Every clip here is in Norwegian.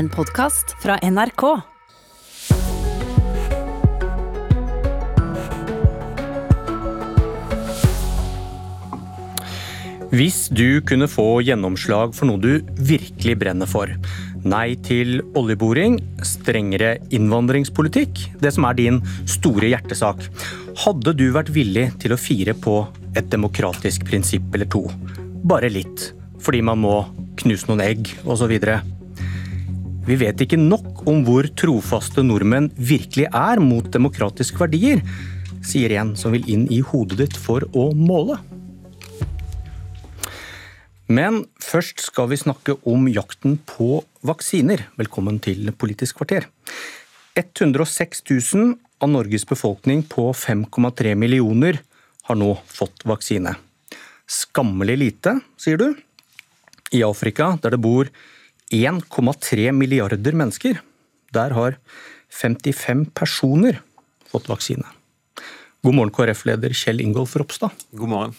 En podkast fra NRK. Hvis du kunne få gjennomslag for noe du virkelig brenner for, nei til oljeboring, strengere innvandringspolitikk, det som er din store hjertesak, hadde du vært villig til å fire på et demokratisk prinsipp eller to? Bare litt, fordi man må knuse noen egg osv. Vi vet ikke nok om hvor trofaste nordmenn virkelig er mot demokratiske verdier, sier en som vil inn i hodet ditt for å måle. Men først skal vi snakke om jakten på vaksiner. Velkommen til Politisk kvarter. 106 000 av Norges befolkning på 5,3 millioner har nå fått vaksine. Skammelig lite, sier du? I Afrika, der det bor 1,3 milliarder mennesker, der har 55 personer fått vaksine. God morgen, KrF-leder Kjell Ingolf Ropstad. God morgen.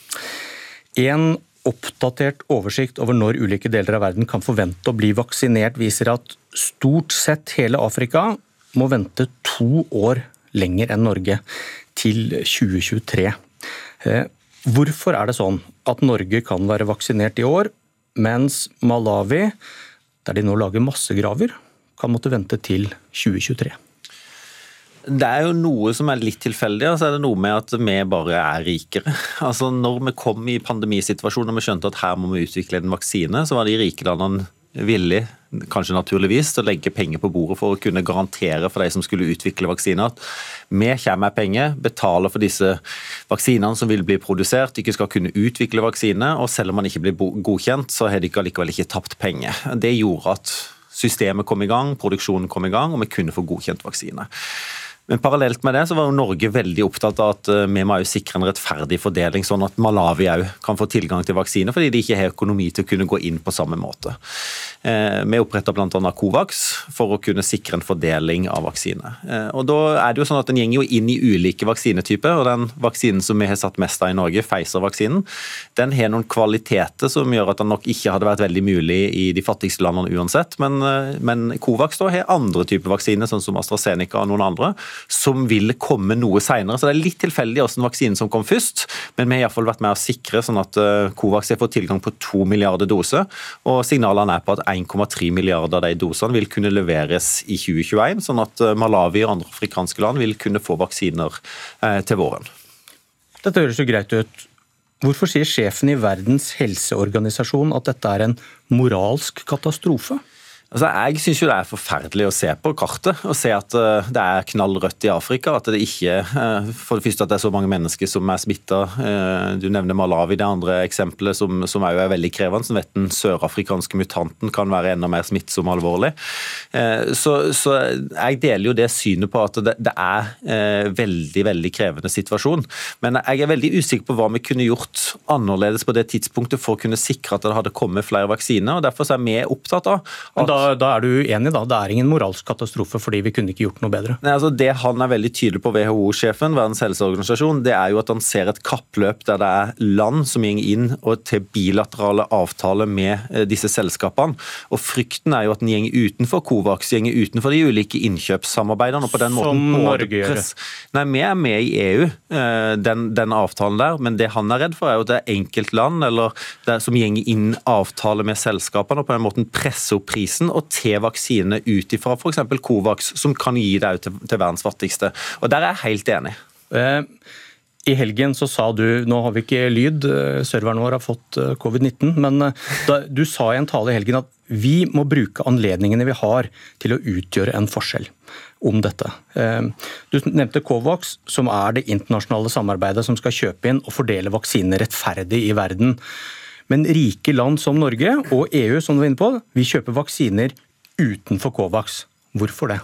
En oppdatert oversikt over når ulike deler av verden kan forvente å bli vaksinert, viser at stort sett hele Afrika må vente to år lenger enn Norge, til 2023. Eh, hvorfor er det sånn at Norge kan være vaksinert i år, mens Malawi, der de nå lager massegraver, kan måtte vente til 2023? Det er jo noe som er litt tilfeldig, og så er det noe med at vi bare er rikere. Altså Når vi kom i pandemisituasjonen og vi skjønte at her må vi utvikle en vaksine, så var de rike landene villige, kanskje naturligvis, til å legge penger på bordet for å kunne garantere for de som skulle utvikle vaksiner, at vi kommer med penger, betaler for disse vaksinene som vil bli produsert, ikke skal kunne utvikle vaksine, og selv om man ikke blir godkjent, så har de allikevel ikke tapt penger. Det gjorde at systemet kom i gang, produksjonen kom i gang, og vi kunne få godkjent vaksine. Men parallelt med det så var jo Norge veldig opptatt av at eh, vi må jo sikre en rettferdig fordeling, sånn at Malawi òg kan få tilgang til vaksine, fordi de ikke har økonomi til å kunne gå inn på samme måte. Eh, vi oppretta bl.a. Covax for å kunne sikre en fordeling av vaksine. Eh, og da er det jo sånn at Den jo inn i ulike vaksinetyper. og Den vaksinen som vi har satt mest av i Norge, Pfizer-vaksinen, den har noen kvaliteter som gjør at den nok ikke hadde vært veldig mulig i de fattigste landene uansett. Men, men Covax da har andre typer vaksiner, sånn som AstraZeneca og noen andre som vil komme noe seinere. Så det er litt tilfeldig hvilken vaksine som kom først, men vi har iallfall vært med å sikre sånn at eh, Covax har fått tilgang på to milliarder doser. Og signalene er på at 1,3 milliarder av de dosene vil kunne leveres i 2021, sånn at eh, Malawi og andre afrikanske land vil kunne få vaksiner eh, til våren. Dette høres jo greit ut. Hvorfor sier sjefen i Verdens helseorganisasjon at dette er en moralsk katastrofe? Altså, jeg syns jo det er forferdelig å se på kartet og se at uh, det er knall rødt i Afrika. At det ikke uh, For det første at det er så mange mennesker som er smitta. Uh, eh, du nevner Malawi, det andre eksempelet som, som er veldig krevende. Som vet den sørafrikanske mutanten kan være enda mer smittsom og alvorlig. Så, så, jeg deler jo det synet på at det, det er veldig, veldig krevende situasjon. Men jeg er veldig usikker på hva vi kunne gjort annerledes på det tidspunktet for å kunne sikre at det hadde kommet flere vaksiner. og Derfor er vi opptatt av at da, er du uenig, da? Det er ingen moralsk katastrofe fordi vi kunne ikke gjort noe bedre? Nei, altså Det han er veldig tydelig på, WHO-sjefen, Verdens helseorganisasjon, det er jo at han ser et kappløp der det er land som går inn og til bilaterale avtaler med eh, disse selskapene. Og Frykten er jo at den går utenfor Covax, går utenfor de ulike innkjøpssamarbeidene. og på den måten Som Norge gjør? Nei, vi er med i EU, eh, den, den, avtalen der. Men det han er redd for, er jo at det er enkeltland eller det, som går inn avtaler med selskapene og på den måten presser opp prisen og til vaksinene ut ifra f.eks. Covax, som kan gi det til, til verdens fattigste. Og Der er jeg helt enig. Eh, I helgen så sa du Nå har vi ikke lyd, eh, serveren vår har fått eh, covid-19. Men da, du sa i en tale i helgen at vi må bruke anledningene vi har til å utgjøre en forskjell om dette. Du nevnte Covax, som er det internasjonale samarbeidet som skal kjøpe inn og fordele vaksiner rettferdig i verden. Men rike land som Norge og EU som du var inne på, vi kjøper vaksiner utenfor Covax. Hvorfor det?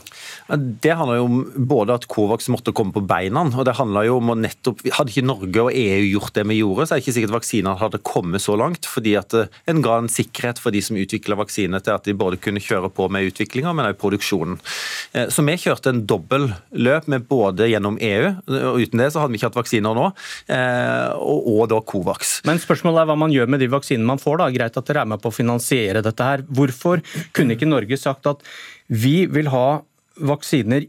Det handler jo om både at Covax måtte komme på beina, og det jo om å nettopp Hadde ikke Norge og EU gjort det vi gjorde, så er det ikke sikkert vaksinene hadde kommet så langt. Fordi at eh, en ga en sikkerhet for de som utvikla vaksiner, til at de både kunne kjøre på med utviklinga, men også produksjonen. Eh, så vi kjørte en dobbel løp med både gjennom EU, og uten det så hadde vi ikke hatt vaksiner nå, eh, og, og da Covax. Men spørsmålet er hva man gjør med de vaksinene man får. da. Greit at dere er med på å finansiere dette her. Hvorfor kunne ikke Norge sagt at vi vil ha vaksiner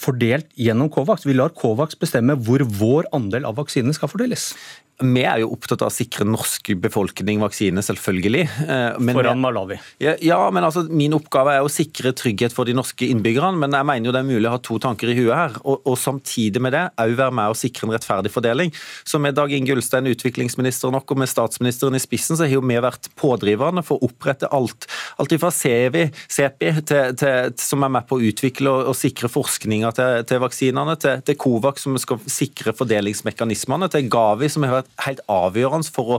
fordelt gjennom Covax. Vi lar Covax bestemme hvor vår andel av vaksinene skal fordeles. Vi er jo opptatt av å sikre norsk befolkning vaksine, selvfølgelig. Eh, men Foran Malawi. Ja, ja, men altså, Min oppgave er å sikre trygghet for de norske innbyggerne. Men jeg mener jo det er mulig å ha to tanker i huet her. Og, og samtidig med det òg være med å sikre en rettferdig fordeling. Så med Dag Inge Ulstein, utviklingsminister nok, og med statsministeren i spissen, så har jo vi vært pådriverne for å opprette alt. Alt fra CEVI, CEPI, til, til, som er med på å utvikle og, og sikre forskninga til, til, vaksinene, til, til COVAX, som skal sikre fordelingsmekanismene, til Gavi, som har vært helt avgjørende for å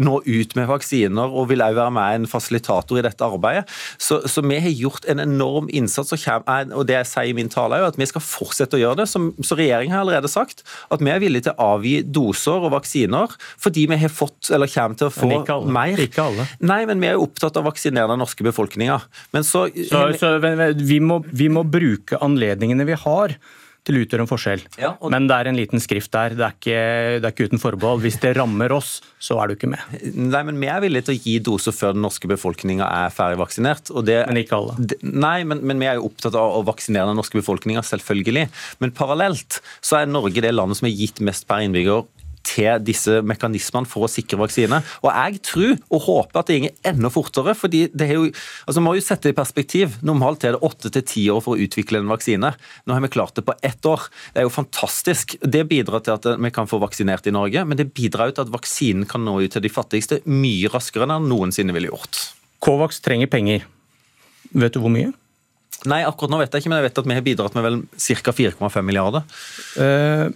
nå ut med vaksiner, og vil også være med en fasilitator i dette arbeidet. Så, så vi har gjort en enorm innsats, og, kommer, og det jeg sier i min tale er at vi skal fortsette å gjøre det. Som, så regjeringen har allerede sagt at vi er villige til å avgi doser og vaksiner fordi vi har fått, eller kommer til å få ikke alle. mer. Ikke alle. Nei, men vi er jo opptatt av å vaksinere den norske befolkninga. Så, så, så vi, må, vi må bruke anledningene vi har til å utgjøre en forskjell. Ja, og... Men det er en liten skrift der. Det er, ikke, det er ikke uten forbehold. Hvis det rammer oss, så er du ikke med. Nei, men Vi er villige til å gi doser før den norske befolkninga er ferdig vaksinert. Det, men ikke alle. Det, nei, men, men, vi er jo opptatt av å vaksinere den norske befolkninga, selvfølgelig. Men parallelt så er Norge det landet som har gitt mest per innbygger til disse mekanismene for å sikre vaksine. Og jeg tror og håper at det går enda fortere. fordi det er jo, altså må jo sette det i perspektiv. Normalt er det åtte til ti år for å utvikle en vaksine. Nå har vi klart det på ett år. Det er jo fantastisk. Det bidrar til at vi kan få vaksinert i Norge, men det bidrar jo til at vaksinen kan nå ut til de fattigste mye raskere enn den noensinne ville gjort. Covax trenger penger. Vet du hvor mye? Nei, akkurat nå vet jeg ikke, men jeg vet at vi har bidratt med vel ca. 4,5 milliarder. Uh,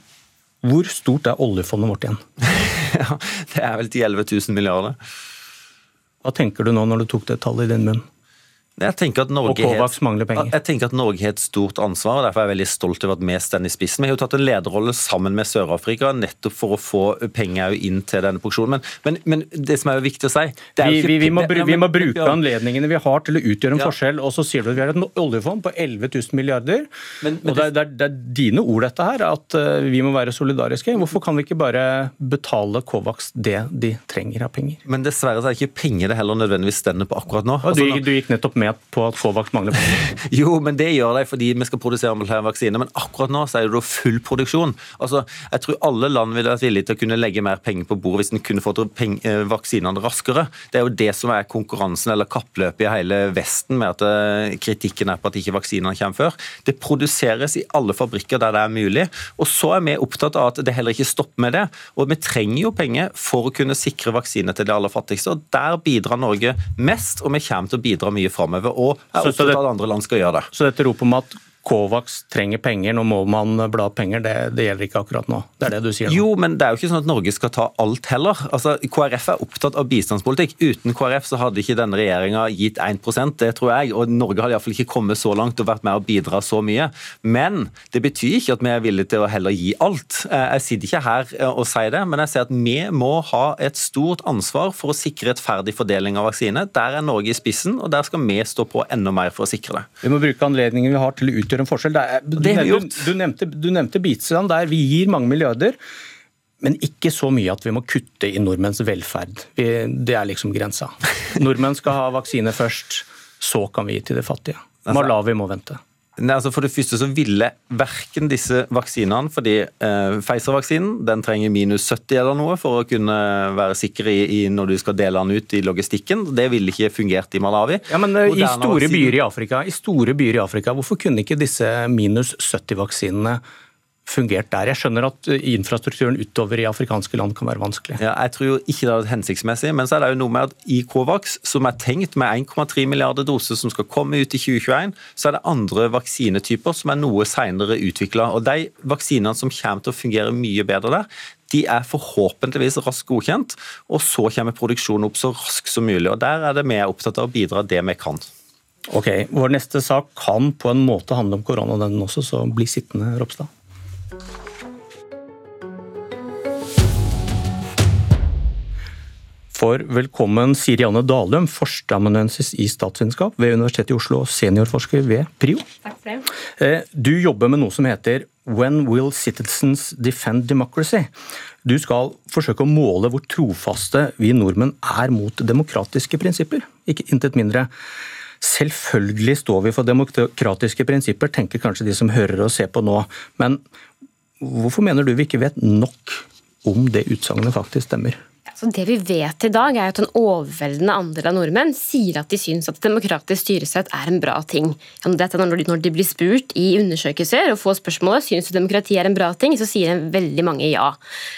hvor stort er oljefondet vårt igjen? ja, det er vel 10 11 000 milliarder. Hva tenker du nå når du tok det tallet i din munn? Jeg tenker, og Kovacs mangler penger. Jeg tenker at Norge har et stort ansvar, og derfor er jeg veldig stolt over at vi står i spissen. Vi har jo tatt en lederrolle sammen med Sør-Afrika nettopp for å få penger inn til denne produksjonen. Men, men, men, det som er jo viktig å si vi, vi, vi, må, vi, må, bruke anledningene vi har til å utgjøre en ja. forskjell, og så sier du at vi har et oljefond på 11 000 milliarder. Men, og det, det, er, det, er, dine ord, dette her, at uh, vi må være solidariske. Hvorfor kan vi ikke bare betale Kovacs det de trenger av penger? Men dessverre så er det ikke penger det heller nødvendigvis stender på akkurat nå. Altså, du, du gikk nettopp med på at Covax mangler penger? jo, men det gjør de fordi vi skal produsere flere vaksiner. Men akkurat nå så er det full produksjon. Altså, Jeg tror alle land ville vært villige til å kunne legge mer penger på bordet hvis en kunne fått eh, vaksinene raskere. Det er jo det som er konkurransen eller kappløpet i hele Vesten med at eh, kritikken er på at ikke vaksinene kommer før. Det produseres i alle fabrikker der det er mulig. Og så er vi opptatt av at det heller ikke stopper med det. Og vi trenger jo penger for å kunne sikre vaksiner til de aller fattigste. og Der bidrar Norge mest, og vi kommer til å bidra mye framover. Og er opptatt av at andre land skal gjøre det. Så dette ropet om at Covax trenger penger, nå må man bla penger. Det, det, gjelder ikke akkurat nå. Det er det du sier nå. Jo, men det er jo ikke sånn at Norge skal ta alt heller. Altså, KrF er opptatt av bistandspolitikk. Uten KrF så hadde ikke denne regjeringa gitt 1% det tror jeg. Og Norge hadde iallfall ikke kommet så langt og vært med å bidra så mye. Men det betyr ikke at vi er villige til å heller gi alt. Eh, jeg sitter ikke her eh, og sier det, men jeg sier at vi må ha et stort ansvar for å sikre rettferdig fordeling av vaksine. Der er Norge i spissen, og der skal vi stå på enda mer for å sikre det. Vi må bruke anledningen vi har til å utgjør en forskjell. Er, du, du, du, nevnte, du nevnte Beatland der. Vi gir mange milliarder. Men ikke så mye at vi må kutte i nordmenns velferd. Vi, det er liksom grensa. Nordmenn skal ha vaksine først, så kan vi gi til de fattige. Altså- Malawi må vente. Nei, altså For det første så ville verken disse vaksinene fordi eh, Pfizer-vaksinen den trenger minus 70 eller noe for å kunne være sikker i, i, når du skal dele den ut i logistikken. Det ville ikke fungert i Malawi. Ja, men eh, i store, byer i, Afrika, I store byer i Afrika, hvorfor kunne ikke disse minus 70-vaksinene fungert der. Jeg skjønner at eh, infrastrukturen utover i afrikanske land kan være vanskelig. Ja, jeg tror jo ikke det er hensiktsmessig, men så er det jo noe med at i Covax, som er tenkt med 1,3 milliarder doser som skal komme ut i 2021, så er det andre vaksinetyper som er noe senere utvikla. Og de vaksinene som kommer til å fungere mye bedre der, de er forhåpentligvis raskt godkjent, og så kommer produksjonen opp så raskt som mulig. og Der er det vi er opptatt av å bidra det vi kan. Ok, Vår neste sak kan på en måte handle om korona, den også, så bli sittende, Ropstad. For velkommen Siri Anne Dalum, førsteamanuensis i statsvitenskap ved Universitetet i Oslo og seniorforsker ved PRIO. Takk for det. Eh, du jobber med noe som heter When will citizens defend democracy? Du skal forsøke å måle hvor trofaste vi nordmenn er mot demokratiske prinsipper, ikke intet mindre. Selvfølgelig står vi for demokratiske prinsipper, tenker kanskje de som hører og ser på nå. Men hvorfor mener du vi ikke vet nok om det utsagnet faktisk stemmer? Så det vi vet i dag, er at en overveldende andel av nordmenn sier at de syns at demokratisk styresett er en bra ting. Dette når de blir spurt i undersøkelser og får spørsmålet syns du demokrati er en bra ting, så sier veldig mange ja.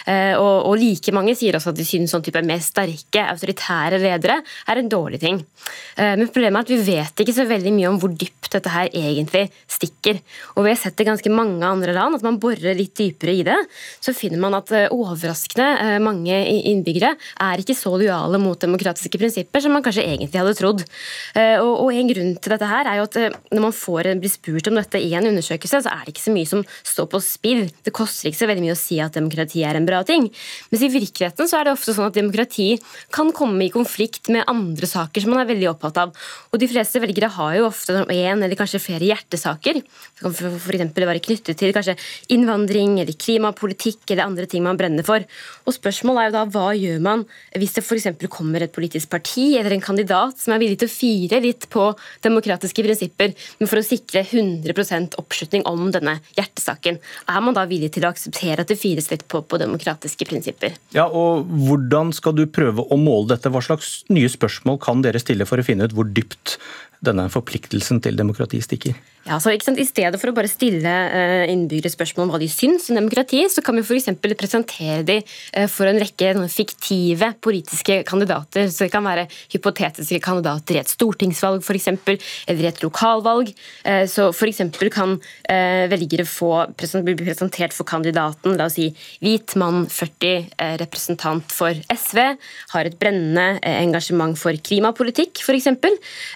Eh, og, like mange sier også at de syns sånn type mer sterke, autoritære ledere er en dårlig ting. Eh, men problemet er at vi vet ikke så veldig mye om hvor dypt dette her egentlig stikker. Og vi har sett det ganske mange andre land, at man borer litt dypere i det, så finner man at eh, overraskende mange innbyggere er ikke så lojale mot demokratiske prinsipper som man kanskje egentlig hadde trodd. Eh, og, En grunn til dette her er jo at eh, når man får, blir spurt om dette i en undersøkelse, så er det ikke så mye som står på spill. Det koster ikke så veldig mye å si at demokrati er en bra ting. Mens i virkeligheten så er det ofte sånn at demokrati kan komme i konflikt med andre saker som man er veldig opptatt av. Og de fleste velgere har jo ofte én eller kanskje flere hjertesaker. Det kan f.eks. være knyttet til kanskje innvandring eller klimapolitikk eller andre ting man brenner for. Og spørsmålet er jo da hva gjør man hvis det f.eks. kommer et politisk parti eller en kandidat som er villig til å fire litt på demokratiske prinsipper, men for å sikre 100% oppslutning om denne hjertesaken? Er man da villig til å akseptere at det fires litt på, på demokratiske prinsipper? Ja, og Hvordan skal du prøve å måle dette? Hva slags nye spørsmål kan dere stille for å finne ut hvor dypt denne forpliktelsen til demokrati stikker? Ja, så ikke sant? I stedet for å bare stille eh, innbyggere spørsmål om hva de syns om demokrati, så kan vi f.eks. presentere de eh, for en rekke fiktive politiske kandidater. Så Det kan være hypotetiske kandidater i et stortingsvalg eksempel, eller i et lokalvalg. Eh, så F.eks. kan velgere få, presentert for kandidaten, la oss si hvit mann, 40, representant for SV, har et brennende engasjement for klimapolitikk f.eks.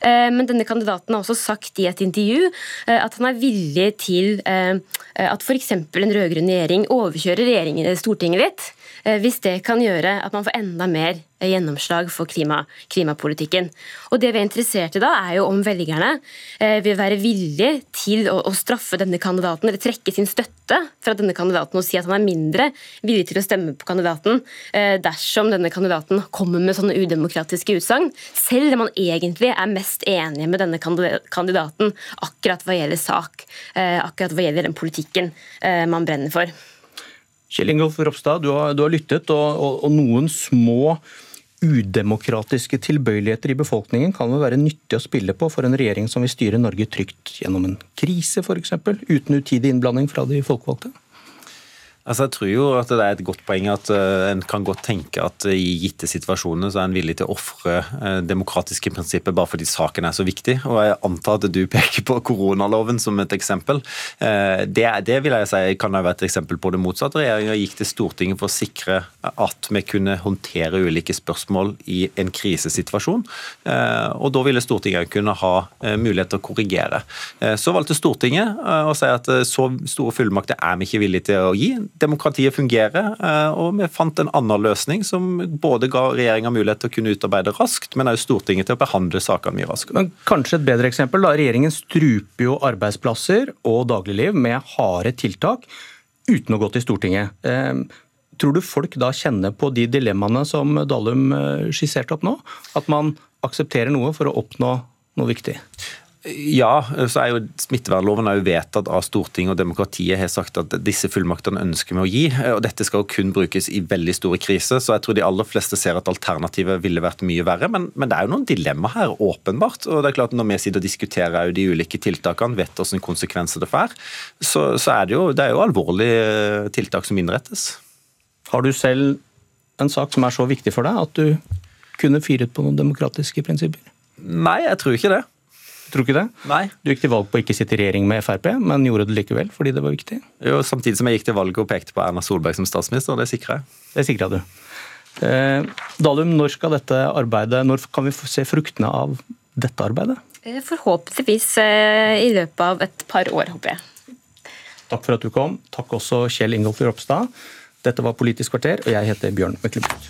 Men denne kandidaten har også sagt i et intervju Eh, at han er villig til eh, at f.eks. en rød-grønn regjering overkjører Stortinget litt, eh, hvis det kan gjøre at man får enda mer gjennomslag for klima, klimapolitikken. Og Det vi er interessert i da, er jo om velgerne eh, vil være villige til å, å, straffe denne kandidaten, eller trekke sin støtte fra denne kandidaten og si at han er mindre villig til å stemme på kandidaten eh, dersom denne kandidaten kommer med sånne udemokratiske utsagn, selv om man egentlig er mest enig med denne kandidaten akkurat hva gjelder sak, eh, akkurat hva gjelder den politikken eh, man brenner for. Kjell Ingolf Ropstad, du har, du har lyttet, og, og, og noen små udemokratiske tilbøyeligheter i befolkningen kan vel være nyttig å spille på for en regjering som vil styre Norge trygt gjennom en krise f.eks., uten utidig innblanding fra de folkevalgte? Altså, jeg tror jo at det er et godt poeng at uh, en kan godt tenke at uh, i gitte situasjoner så er en villig til å ofre uh, demokratiske prinsipper bare fordi saken er så viktig. Og jeg antar at du peker på koronaloven som et eksempel. Det, det, vil jeg si kan være et eksempel på det motsatte. Regjeringa gikk til Stortinget for å sikre at vi kunne håndtere ulike spørsmål i en krisesituasjon. Og da ville Stortinget kunne ha mulighet til å korrigere. Så valgte Stortinget å si at så store fullmakter er vi ikke villige til å gi demokratiet fungerer. Eh, og vi fant en annen løsning som både ga regjeringa mulighet til å kunne utarbeide raskt, men også Stortinget til å behandle sakene mye raskere. Men kanskje et bedre eksempel da, Regjeringen struper jo arbeidsplasser og dagligliv med harde tiltak uten å gå til Stortinget. Eh, tror du folk da kjenner på de dilemmaene som Dalum eh, skisserte opp nå? At man aksepterer noe for å oppnå noe viktig? Ja, så er jo smittevernloven er jo vedtatt av Stortinget, og demokratiet har sagt at disse fullmaktene ønsker vi å gi. og Dette skal jo kun brukes i veldig store kriser, så jeg tror de aller fleste ser at alternativet ville vært mye verre. Men, men det er jo noen dilemma her, åpenbart. og det er klart Når vi sitter og diskuterer de ulike tiltakene, vet hvilke konsekvenser det får, så, så er det, jo, det er jo alvorlige tiltak som innrettes. Har du selv en sak som er så viktig for deg at du kunne firet på noen demokratiske prinsipper? Nei, jeg tror ikke det. Tror du ikke det? Nei. Du gikk til valg på å ikke sitte i regjering med Frp, men gjorde det likevel fordi det var viktig? Jo, Samtidig som jeg gikk til valget og pekte på Erna Solberg som statsminister, og det sikra jeg. Det sikra du. Eh, Dalum, når skal dette arbeidet, når kan vi se fruktene av dette arbeidet? Eh, forhåpentligvis eh, i løpet av et par år, håper jeg. Takk for at du kom. Takk også Kjell Ingolf Ropstad. Dette var Politisk kvarter, og jeg heter Bjørn Myklebust.